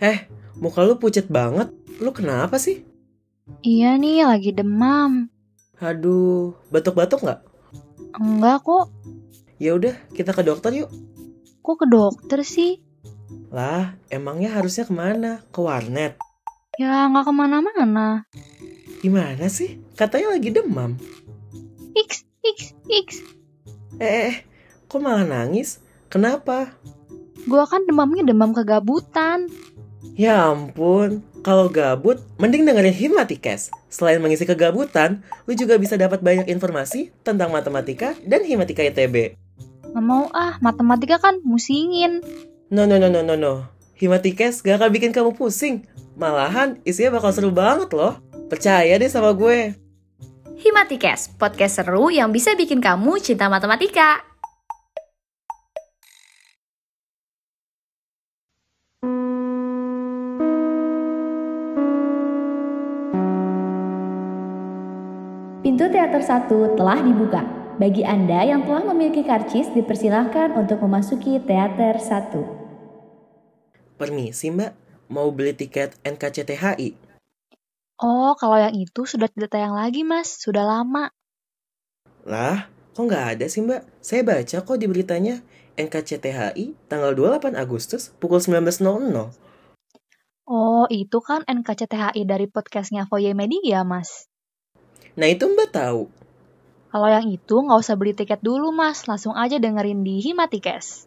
Eh, muka lu pucet banget. Lu kenapa sih? Iya nih, lagi demam. Aduh, batuk-batuk nggak? Enggak kok. Ya udah, kita ke dokter yuk. Kok ke dokter sih? Lah, emangnya harusnya ke mana? Ke warnet? Ya nggak ke mana-mana. Gimana sih? Katanya lagi demam. X, X, X. Eh, eh, eh, kok malah nangis? Kenapa? Gua kan demamnya demam kegabutan. Ya ampun, kalau gabut, mending dengerin Himatikes. Selain mengisi kegabutan, lu juga bisa dapat banyak informasi tentang matematika dan Himatika ITB. Nggak mau ah, matematika kan musingin. No, no, no, no, no, no. Himatikes gak akan bikin kamu pusing. Malahan, isinya bakal seru banget loh. Percaya deh sama gue. Himatikes, podcast seru yang bisa bikin kamu cinta matematika. 1 telah dibuka. Bagi Anda yang telah memiliki karcis, dipersilahkan untuk memasuki teater 1. Permisi mbak, mau beli tiket NKCTHI? Oh, kalau yang itu sudah tidak tayang lagi mas, sudah lama. Lah, kok nggak ada sih mbak? Saya baca kok di beritanya NKCTHI tanggal 28 Agustus pukul 19.00. Oh, itu kan NKCTHI dari podcastnya Foye Media mas. Nah itu mbak tahu. Kalau yang itu nggak usah beli tiket dulu mas, langsung aja dengerin di Himatikes.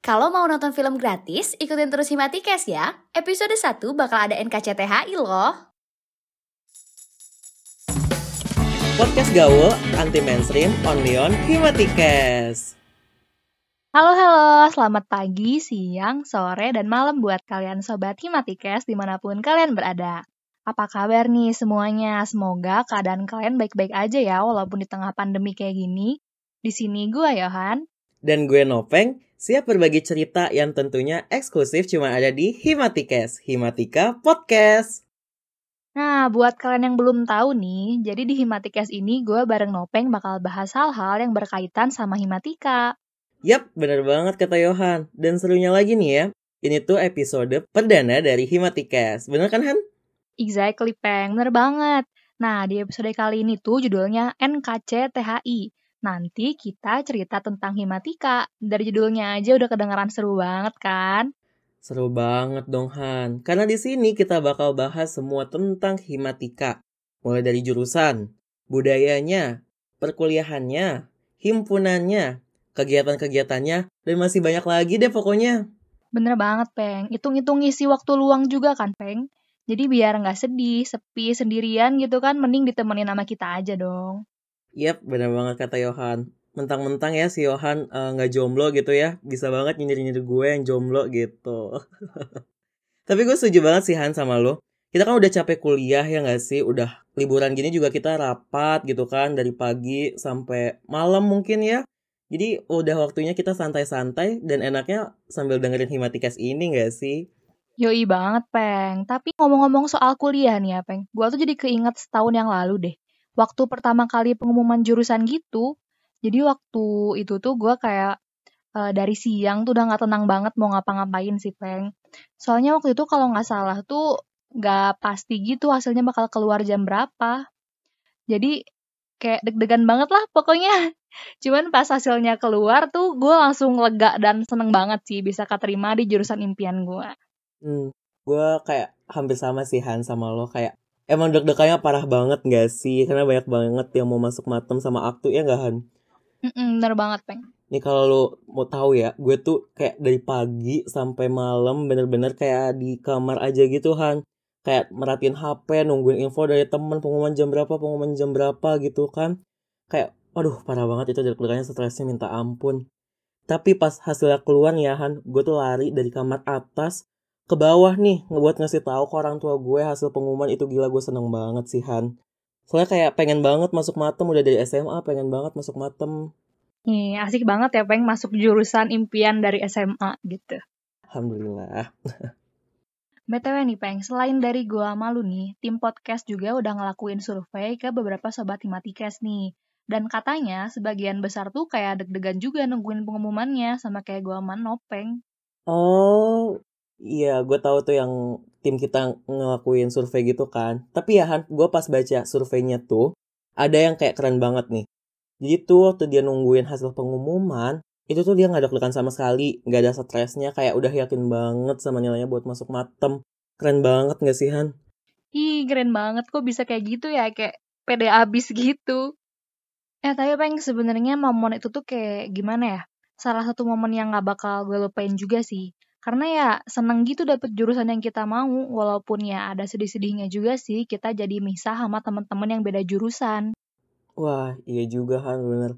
Kalau mau nonton film gratis, ikutin terus Himatikes ya. Episode 1 bakal ada NKCTHI loh. Podcast Gaul, anti mainstream, only on Himatikes. Halo halo, selamat pagi, siang, sore, dan malam buat kalian Sobat Himatikes di mana pun kalian berada. Apa kabar nih semuanya? Semoga keadaan kalian baik-baik aja ya walaupun di tengah pandemi kayak gini. Di sini gue Yohan. Dan gue Nopeng, siap berbagi cerita yang tentunya eksklusif cuma ada di Himatikes, Himatika Podcast. Nah, buat kalian yang belum tahu nih, jadi di Himatikes ini gue bareng Nopeng bakal bahas hal-hal yang berkaitan sama Himatika. Yap, bener banget kata Yohan. Dan serunya lagi nih ya, ini tuh episode perdana dari Himatikes. Bener kan Han? Exactly, Peng. Bener banget. Nah, di episode kali ini tuh judulnya NKCTHI. Nanti kita cerita tentang Himatika. Dari judulnya aja udah kedengeran seru banget kan? Seru banget dong Han. Karena di sini kita bakal bahas semua tentang Himatika. Mulai dari jurusan, budayanya, perkuliahannya, himpunannya, kegiatan-kegiatannya, dan masih banyak lagi deh pokoknya. Bener banget, Peng. Hitung-hitung isi waktu luang juga kan, Peng? Jadi biar nggak sedih, sepi, sendirian gitu kan, mending ditemenin sama kita aja dong. Yap, bener banget kata Yohan. Mentang-mentang ya si Yohan eh, nggak uh, jomblo gitu ya, bisa banget nyindir-nyindir gue yang jomblo gitu. Tapi gue setuju banget sih Han sama lo. Kita kan udah capek kuliah ya nggak sih? Udah liburan gini juga kita rapat gitu kan, dari pagi sampai malam mungkin ya. Jadi udah waktunya kita santai-santai dan enaknya sambil dengerin Himatikas ini nggak sih? Yoi banget, Peng. Tapi ngomong-ngomong soal kuliah nih ya, Peng. Gua tuh jadi keinget setahun yang lalu deh. Waktu pertama kali pengumuman jurusan gitu. Jadi waktu itu tuh gua kayak uh, dari siang tuh udah gak tenang banget mau ngapa-ngapain sih, Peng. Soalnya waktu itu kalau nggak salah tuh gak pasti gitu hasilnya bakal keluar jam berapa. Jadi kayak deg-degan banget lah pokoknya. Cuman pas hasilnya keluar tuh gue langsung lega dan seneng banget sih bisa keterima di jurusan impian gue. Hmm, gue kayak hampir sama sih Han sama lo kayak emang deg-degannya parah banget gak sih? Karena banyak banget yang mau masuk matem sama aktu ya gak Han? Mm-mm, bener banget peng. Nih kalau lo mau tahu ya, gue tuh kayak dari pagi sampai malam bener-bener kayak di kamar aja gitu Han. Kayak merhatiin HP, nungguin info dari temen, pengumuman jam berapa, pengumuman jam berapa gitu kan. Kayak, aduh parah banget itu deg-degannya stresnya minta ampun. Tapi pas hasilnya keluar ya Han, gue tuh lari dari kamar atas ke bawah nih ngebuat ngasih tahu ke orang tua gue hasil pengumuman itu gila gue seneng banget sih Han soalnya kayak pengen banget masuk matem udah dari SMA pengen banget masuk matem Nih, asik banget ya pengen masuk jurusan impian dari SMA gitu. Alhamdulillah. BTW nih Peng, selain dari gua malu nih, tim podcast juga udah ngelakuin survei ke beberapa sobat Himatikes nih. Dan katanya sebagian besar tuh kayak deg-degan juga nungguin pengumumannya sama kayak gua sama Nopeng. Oh, Iya, gue tahu tuh yang tim kita ngelakuin survei gitu kan. Tapi ya Han, gue pas baca surveinya tuh, ada yang kayak keren banget nih. Jadi tuh waktu dia nungguin hasil pengumuman, itu tuh dia nggak deg-degan sama sekali, nggak ada stresnya, kayak udah yakin banget sama nilainya buat masuk matem. Keren banget gak sih Han? Ih, keren banget kok bisa kayak gitu ya, kayak pede abis gitu. Eh, tapi pengen sebenarnya momen itu tuh kayak gimana ya? Salah satu momen yang gak bakal gue lupain juga sih. Karena ya seneng gitu dapet jurusan yang kita mau, walaupun ya ada sedih-sedihnya juga sih kita jadi misah sama teman-teman yang beda jurusan. Wah, iya juga Han, bener.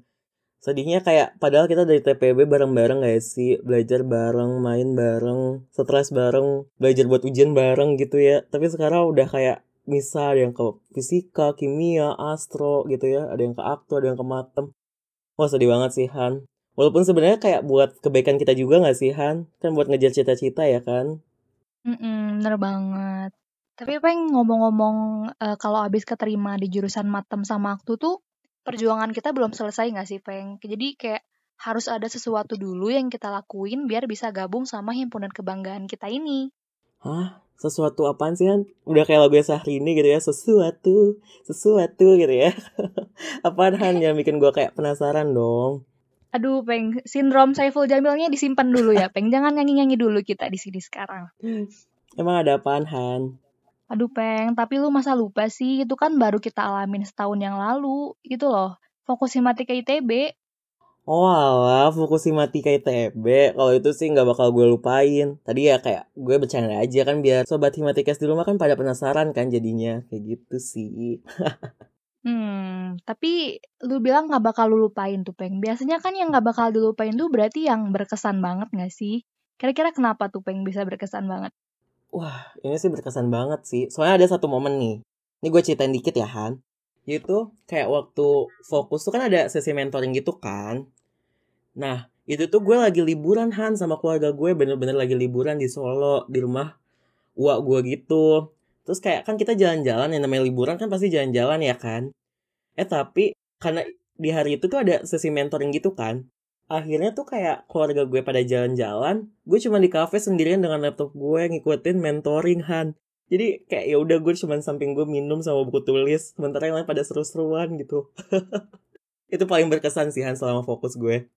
Sedihnya kayak padahal kita dari TPB bareng-bareng gak sih? Belajar bareng, main bareng, stres bareng, belajar buat ujian bareng gitu ya. Tapi sekarang udah kayak misah, ada yang ke fisika, kimia, astro gitu ya. Ada yang ke akto, ada yang ke matem. Wah sedih banget sih Han. Walaupun sebenarnya kayak buat kebaikan kita juga gak sih Han? Kan buat ngejar cita-cita ya kan? Mm bener banget. Tapi pengen ngomong-ngomong uh, kalau abis keterima di jurusan matem sama aktu tuh perjuangan kita belum selesai gak sih Peng? Jadi kayak harus ada sesuatu dulu yang kita lakuin biar bisa gabung sama himpunan kebanggaan kita ini. Hah? Sesuatu apaan sih Han? Udah kayak lagu ini gitu ya, sesuatu, sesuatu gitu ya. apaan Han yang bikin gue kayak penasaran dong? Aduh, Peng, sindrom Saiful Jamilnya disimpan dulu ya, Peng. Jangan nyanyi-nyanyi dulu kita di sini sekarang. Emang ada apaan, Han? Aduh, Peng, tapi lu masa lupa sih? Itu kan baru kita alamin setahun yang lalu. Itu loh, fokus Himatika ITB. Oh alah, fokus Himatika ITB. Kalau itu sih nggak bakal gue lupain. Tadi ya kayak gue bercanda aja kan biar sobat Himatika di rumah kan pada penasaran kan jadinya. Kayak gitu sih. Hmm, tapi lu bilang nggak bakal lu lupain tuh, Peng. Biasanya kan yang nggak bakal dilupain tuh berarti yang berkesan banget nggak sih? Kira-kira kenapa tuh, Peng, bisa berkesan banget? Wah, ini sih berkesan banget sih. Soalnya ada satu momen nih. Ini gue ceritain dikit ya, Han. Itu kayak waktu fokus tuh kan ada sesi mentoring gitu kan. Nah, itu tuh gue lagi liburan, Han, sama keluarga gue. Bener-bener lagi liburan di Solo, di rumah uak gue gitu. Terus kayak kan kita jalan-jalan yang namanya liburan kan pasti jalan-jalan ya kan. Eh tapi karena di hari itu tuh ada sesi mentoring gitu kan. Akhirnya tuh kayak keluarga gue pada jalan-jalan, gue cuma di cafe sendirian dengan laptop gue ngikutin mentoring Han. Jadi kayak ya udah gue cuma samping gue minum sama buku tulis, sementara yang lain pada seru-seruan gitu. itu paling berkesan sih Han selama fokus gue.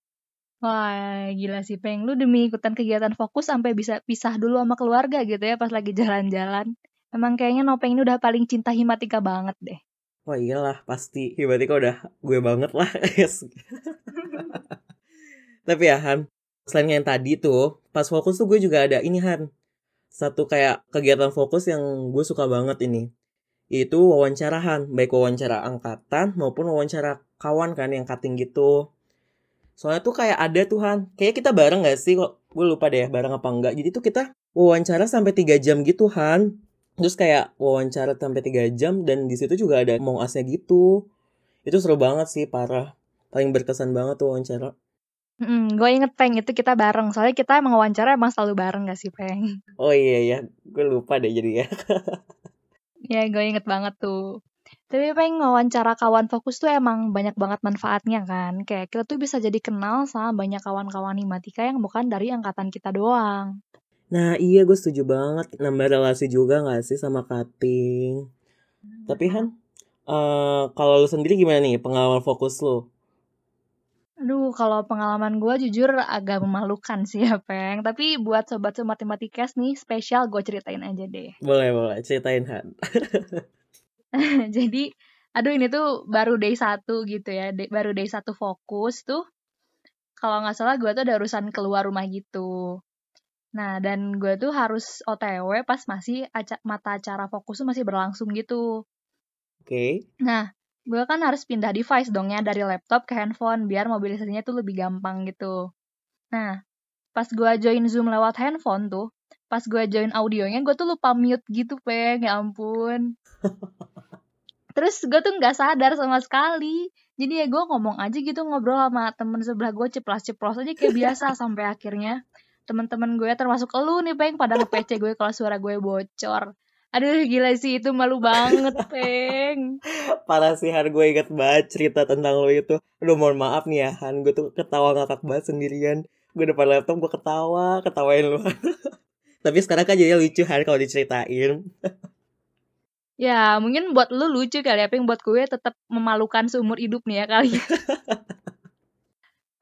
Wah, gila sih, Peng. Lu demi ikutan kegiatan fokus sampai bisa pisah dulu sama keluarga gitu ya pas lagi jalan-jalan. Emang kayaknya Nopeng ini udah paling cinta Himatika banget deh. Wah iyalah pasti Himatika udah gue banget lah. Tapi ya Han, selain yang tadi tuh, pas fokus tuh gue juga ada ini Han. Satu kayak kegiatan fokus yang gue suka banget ini. Itu wawancara Han, baik wawancara angkatan maupun wawancara kawan kan yang cutting gitu. Soalnya tuh kayak ada tuh Han, kayak kita bareng gak sih kok? Gue lupa deh bareng apa enggak. Jadi tuh kita wawancara sampai 3 jam gitu Han terus kayak wawancara sampai tiga jam dan di situ juga ada mau asnya gitu itu seru banget sih parah paling berkesan banget tuh wawancara Hmm, gue inget Peng itu kita bareng soalnya kita emang wawancara emang selalu bareng gak sih Peng? Oh iya ya, gue lupa deh jadi ya. ya gue inget banget tuh. Tapi Peng wawancara kawan fokus tuh emang banyak banget manfaatnya kan. Kayak kita tuh bisa jadi kenal sama banyak kawan-kawan himatika yang bukan dari angkatan kita doang. Nah iya gue setuju banget nambah relasi juga gak sih sama cutting. Tapi Han, uh, kalau lu sendiri gimana nih pengalaman fokus lu? Aduh, kalau pengalaman gue jujur agak memalukan sih ya, Peng. Tapi buat sobat-sobat matematikas nih, spesial gue ceritain aja deh. Boleh, boleh. Ceritain, Han. Jadi, aduh ini tuh baru day satu gitu ya. Day, baru day satu fokus tuh. Kalau nggak salah gue tuh ada urusan keluar rumah gitu. Nah, dan gue tuh harus OTW pas masih aca mata acara fokus tuh masih berlangsung gitu. Oke. Okay. Nah, gue kan harus pindah device dong ya dari laptop ke handphone biar mobilisasinya tuh lebih gampang gitu. Nah, pas gue join Zoom lewat handphone tuh, pas gue join audionya gue tuh lupa mute gitu, Peng. Ya ampun. Terus gue tuh nggak sadar sama sekali. Jadi ya gue ngomong aja gitu ngobrol sama temen sebelah gue ceplas-ceplos aja kayak biasa sampai akhirnya teman-teman gue termasuk lu nih peng. Pada nge gue kalau suara gue bocor. Aduh gila sih itu malu banget peng. Parah sih Han gue inget banget cerita tentang lo itu. Aduh mohon maaf nih ya Han. Gue tuh ketawa ngakak banget sendirian. Gue depan laptop gue ketawa ketawain lu. Tapi sekarang kan jadi lucu hari kalau diceritain. Ya, mungkin buat lu lucu kali ya, Peng. Buat gue tetap memalukan seumur hidup nih ya kali.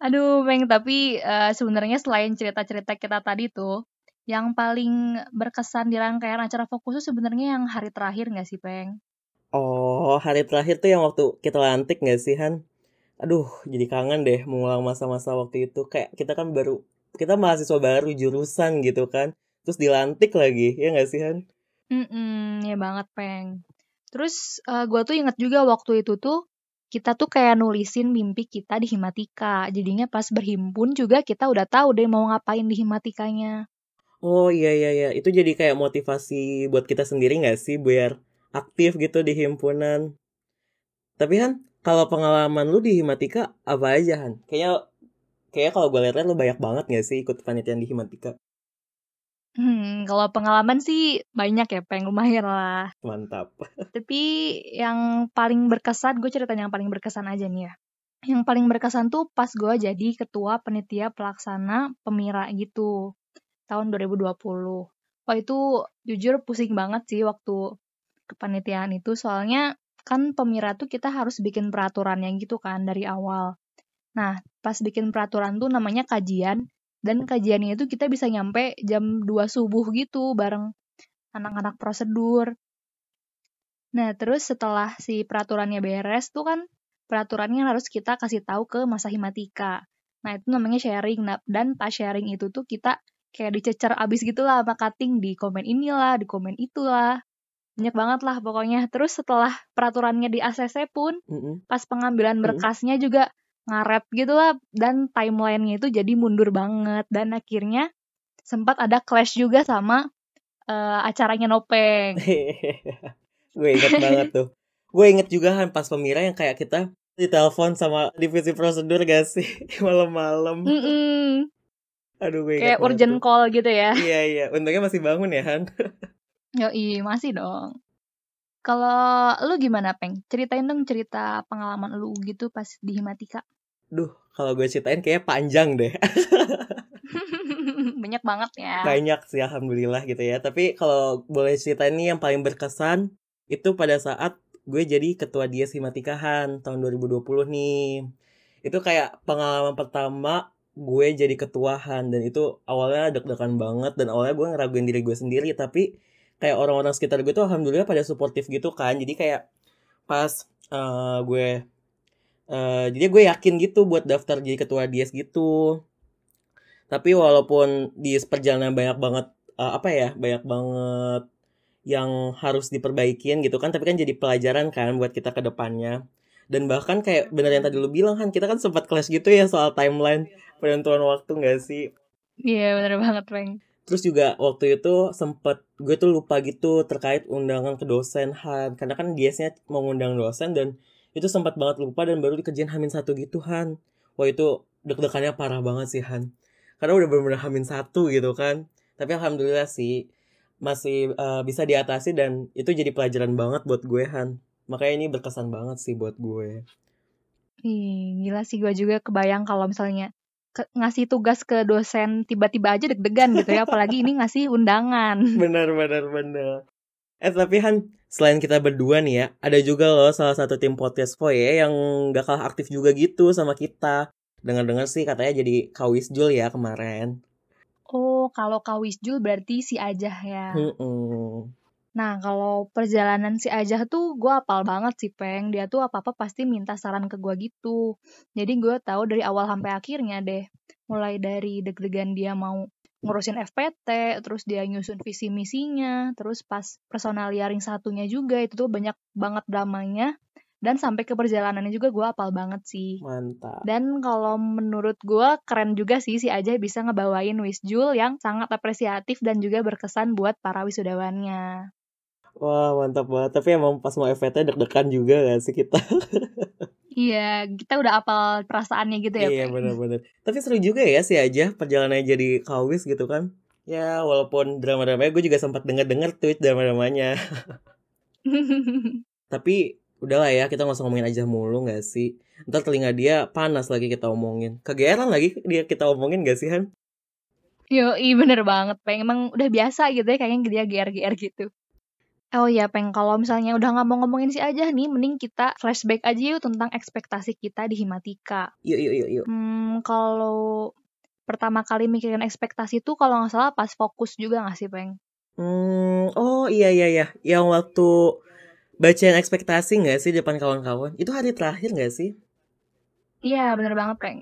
Aduh, Peng, tapi uh, sebenarnya selain cerita-cerita kita tadi tuh, yang paling berkesan di rangkaian acara fokus tuh sebenarnya yang hari terakhir nggak sih, Peng? Oh, hari terakhir tuh yang waktu kita lantik nggak sih, Han? Aduh, jadi kangen deh mengulang masa-masa waktu itu. Kayak kita kan baru, kita mahasiswa baru jurusan gitu kan. Terus dilantik lagi, ya nggak sih, Han? Mhm, ya banget, Peng. Terus, uh, gua tuh inget juga waktu itu tuh, kita tuh kayak nulisin mimpi kita di Himatika. Jadinya pas berhimpun juga kita udah tahu deh mau ngapain di Himatikanya. Oh iya iya iya, itu jadi kayak motivasi buat kita sendiri nggak sih biar aktif gitu di himpunan. Tapi kan kalau pengalaman lu di Himatika apa aja Han? Kayaknya kayak kalau gue lihat lu banyak banget gak sih ikut panitian di Himatika? Hmm, kalau pengalaman sih banyak ya, Peng. Lumayan lah. Mantap. Tapi yang paling berkesan, gue cerita yang paling berkesan aja nih ya. Yang paling berkesan tuh pas gue jadi ketua penitia pelaksana pemira gitu. Tahun 2020. Wah itu jujur pusing banget sih waktu kepanitiaan itu. Soalnya kan pemira tuh kita harus bikin peraturan yang gitu kan dari awal. Nah, pas bikin peraturan tuh namanya kajian dan kajiannya itu kita bisa nyampe jam 2 subuh gitu bareng anak-anak prosedur. Nah, terus setelah si peraturannya beres tuh kan peraturannya harus kita kasih tahu ke masa himatika. Nah, itu namanya sharing. Nah, dan pas sharing itu tuh kita kayak dicecer abis gitu lah sama cutting di komen inilah, di komen itulah. Banyak banget lah pokoknya. Terus setelah peraturannya di ACC pun, mm -hmm. pas pengambilan berkasnya mm -hmm. juga ngaret gitu lah dan timelinenya itu jadi mundur banget dan akhirnya sempat ada clash juga sama uh, acaranya Nopeng. gue inget banget tuh. Gue inget juga kan pas pemira yang kayak kita ditelepon sama divisi prosedur gak sih malam-malam. Mm -mm. Aduh gue Kayak urgent tuh. call gitu ya. iya iya, untungnya masih bangun ya Han. Yoi, masih dong. Kalau lu gimana, Peng? Ceritain dong cerita pengalaman lu gitu pas di Himatika. Duh, kalau gue ceritain kayaknya panjang deh. Banyak banget ya. Banyak sih, alhamdulillah gitu ya. Tapi kalau boleh ceritain nih yang paling berkesan, itu pada saat gue jadi ketua Dias Himatikahan tahun 2020 nih. Itu kayak pengalaman pertama gue jadi ketuahan dan itu awalnya deg-degan banget dan awalnya gue ngeraguin diri gue sendiri tapi kayak orang-orang sekitar gue tuh alhamdulillah pada suportif gitu kan jadi kayak pas uh, gue uh, jadi gue yakin gitu buat daftar jadi ketua dies gitu. Tapi walaupun di perjalanan banyak banget uh, apa ya banyak banget yang harus diperbaikin gitu kan tapi kan jadi pelajaran kan buat kita ke depannya. Dan bahkan kayak bener yang tadi lu bilang kan kita kan sempat kelas gitu ya soal timeline penentuan waktu gak sih? Iya yeah, bener banget Peng Terus juga waktu itu sempet gue tuh lupa gitu terkait undangan ke dosen Han. Karena kan biasanya mau ngundang dosen dan itu sempat banget lupa dan baru dikerjain Hamin satu gitu Han. Wah itu deg-degannya parah banget sih Han. Karena udah bener-bener Hamin satu gitu kan. Tapi alhamdulillah sih masih uh, bisa diatasi dan itu jadi pelajaran banget buat gue Han. Makanya ini berkesan banget sih buat gue. Ih, gila sih gue juga kebayang kalau misalnya ke, ngasih tugas ke dosen tiba-tiba aja deg-degan gitu ya apalagi ini ngasih undangan bener bener bener eh tapi Han selain kita berdua nih ya ada juga loh salah satu tim podcast Voye yang gak kalah aktif juga gitu sama kita dengar-dengar sih katanya jadi Kawis Jul ya kemarin oh kalau Kawis Jul berarti si Ajah ya mm -mm. Nah, kalau perjalanan si Ajah tuh gue apal banget sih, Peng. Dia tuh apa-apa pasti minta saran ke gue gitu. Jadi gue tahu dari awal sampai akhirnya deh. Mulai dari deg-degan dia mau ngurusin FPT, terus dia nyusun visi misinya, terus pas personal ring satunya juga itu tuh banyak banget dramanya dan sampai ke perjalanannya juga gue apal banget sih. Mantap. Dan kalau menurut gue keren juga sih si Ajah bisa ngebawain Wisjul yang sangat apresiatif dan juga berkesan buat para wisudawannya. Wah mantap banget. Tapi emang pas mau FVT deg-degan juga gak sih kita? iya, kita udah apal perasaannya gitu ya. Iya benar-benar. Tapi seru juga ya sih aja perjalanannya jadi kawis gitu kan. Ya walaupun drama-dramanya gue juga sempat denger-denger tweet drama-dramanya. Tapi udahlah ya kita gak usah ngomongin aja mulu gak sih. Ntar telinga dia panas lagi kita omongin. Kegeeran lagi dia kita omongin gak sih Han? Yo, iya bener banget, Peng. Emang udah biasa gitu ya kayaknya dia GR-GR gitu. Oh iya, Peng, kalau misalnya udah nggak mau ngomongin si aja nih, mending kita flashback aja yuk tentang ekspektasi kita di Himatika. Yuk, yuk, yuk, yuk. Hmm, kalau pertama kali mikirin ekspektasi tuh kalau nggak salah pas fokus juga nggak sih, Peng? Hmm, oh iya, iya, iya. Yang waktu bacain ekspektasi nggak sih depan kawan-kawan? Itu hari terakhir nggak sih? Iya, bener banget, Peng.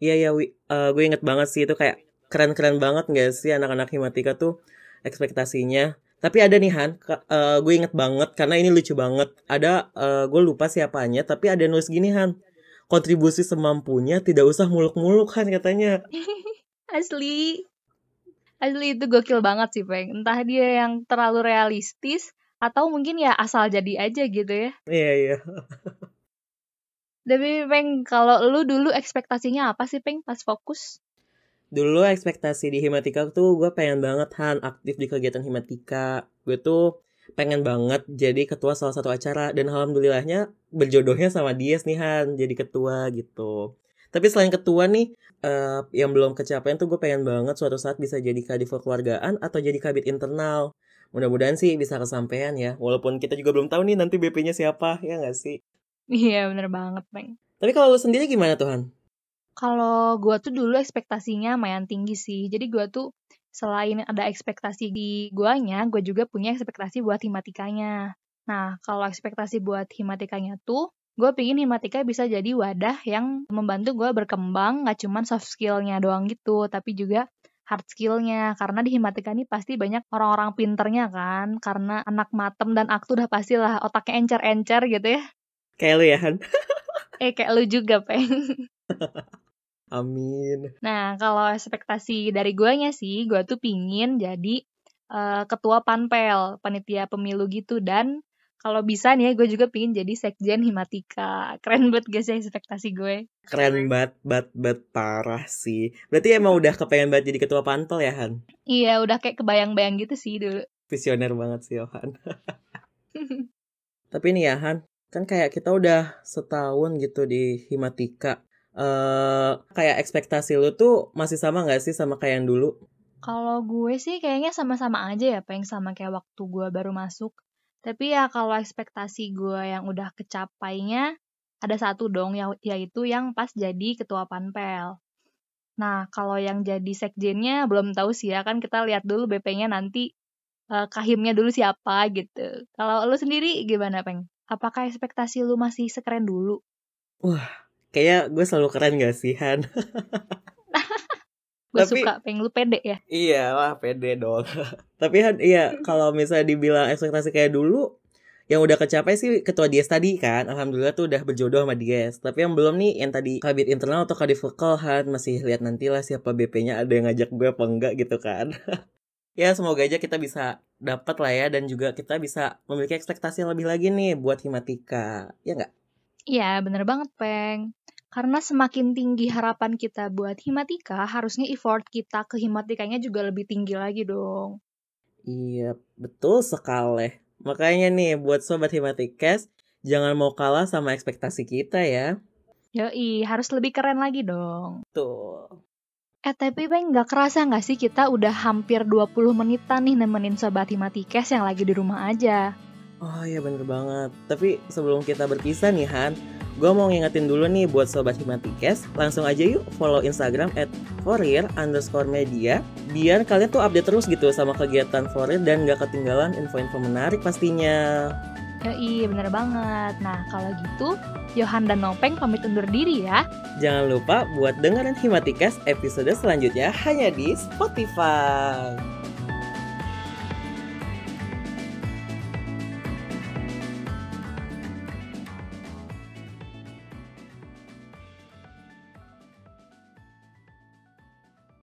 Iya, iya, uh, gue inget banget sih itu kayak keren-keren banget nggak sih anak-anak Himatika tuh ekspektasinya tapi ada nih Han, uh, gue inget banget karena ini lucu banget. Ada uh, gue lupa siapanya, tapi ada nulis gini Han. Kontribusi semampunya, tidak usah muluk-muluk Han katanya. Asli. Asli itu gokil banget sih, Peng. Entah dia yang terlalu realistis atau mungkin ya asal jadi aja gitu ya. Iya, iya. Tapi Peng, kalau lu dulu ekspektasinya apa sih, Peng, pas fokus? Dulu ekspektasi di Himatika tuh gue pengen banget Han aktif di kegiatan Himatika. Gue tuh pengen banget jadi ketua salah satu acara dan alhamdulillahnya berjodohnya sama dia nih Han jadi ketua gitu. Tapi selain ketua nih uh, yang belum kecapean tuh gue pengen banget suatu saat bisa jadi kadif keluargaan atau jadi kabit internal. Mudah-mudahan sih bisa kesampaian ya walaupun kita juga belum tahu nih nanti BP-nya siapa ya nggak sih? Iya bener banget Peng tapi kalau lu sendiri gimana Tuhan kalau gue tuh dulu ekspektasinya lumayan tinggi sih. Jadi gue tuh selain ada ekspektasi di guanya, gue juga punya ekspektasi buat himatikanya. Nah, kalau ekspektasi buat himatikanya tuh, gue pingin himatika bisa jadi wadah yang membantu gue berkembang, gak cuman soft skillnya doang gitu, tapi juga hard skillnya. Karena di himatika ini pasti banyak orang-orang pinternya kan, karena anak matem dan aktu udah pastilah otaknya encer-encer gitu ya. Kayak lu ya, Han? eh, kayak lu juga, Peng. Amin. Nah, kalau ekspektasi dari guanya sih, gue tuh pingin jadi uh, ketua panpel, panitia pemilu gitu. Dan kalau bisa nih, gue juga pingin jadi sekjen Himatika. Keren banget guys ya ekspektasi gue. Keren banget, banget, banget parah sih. Berarti emang udah kepengen banget jadi ketua panpel ya, Han? Iya, udah kayak kebayang-bayang gitu sih dulu. Visioner banget sih, Han. Tapi nih ya, Han, kan kayak kita udah setahun gitu di Himatika uh, kayak ekspektasi lu tuh masih sama gak sih sama kayak yang dulu? Kalau gue sih kayaknya sama-sama aja ya, pengen sama kayak waktu gue baru masuk. Tapi ya kalau ekspektasi gue yang udah kecapainya, ada satu dong, ya, yaitu yang pas jadi ketua panpel. Nah, kalau yang jadi sekjennya belum tahu sih ya, kan kita lihat dulu BP-nya nanti uh, kahimnya dulu siapa gitu. Kalau lu sendiri gimana, Peng? Apakah ekspektasi lu masih sekeren dulu? Wah, Kayaknya gue selalu keren gak sih Han? gue Tapi, suka pengen lu pede ya. Iya lah pede dong. Tapi Han iya kalau misalnya dibilang ekspektasi kayak dulu yang udah kecapai sih ketua Dies tadi kan. Alhamdulillah tuh udah berjodoh sama Dies. Tapi yang belum nih yang tadi kabit internal atau kadif vokal Han Masih lihat nantilah siapa BP-nya ada yang ngajak gue apa enggak gitu kan. Ya semoga aja kita bisa dapat lah ya Dan juga kita bisa memiliki ekspektasi yang lebih lagi nih buat Himatika. Ya nggak? Iya bener banget Peng karena semakin tinggi harapan kita buat Himatika, harusnya effort kita ke Himatikanya juga lebih tinggi lagi dong. Iya, betul sekali. Makanya nih, buat Sobat Himatikas, jangan mau kalah sama ekspektasi kita ya. Yoi, harus lebih keren lagi dong. Tuh. Eh tapi Bang, nggak kerasa nggak sih kita udah hampir 20 menitan nih nemenin Sobat Himatikes yang lagi di rumah aja. Oh iya bener banget. Tapi sebelum kita berpisah nih Han, Gue mau ngingetin dulu nih buat Sobat Himatikes, langsung aja yuk follow Instagram at forir underscore media, biar kalian tuh update terus gitu sama kegiatan Forir dan gak ketinggalan info-info menarik pastinya. iya bener banget. Nah kalau gitu, Johan dan Nopeng pamit undur diri ya. Jangan lupa buat dengerin Himatikes episode selanjutnya hanya di Spotify.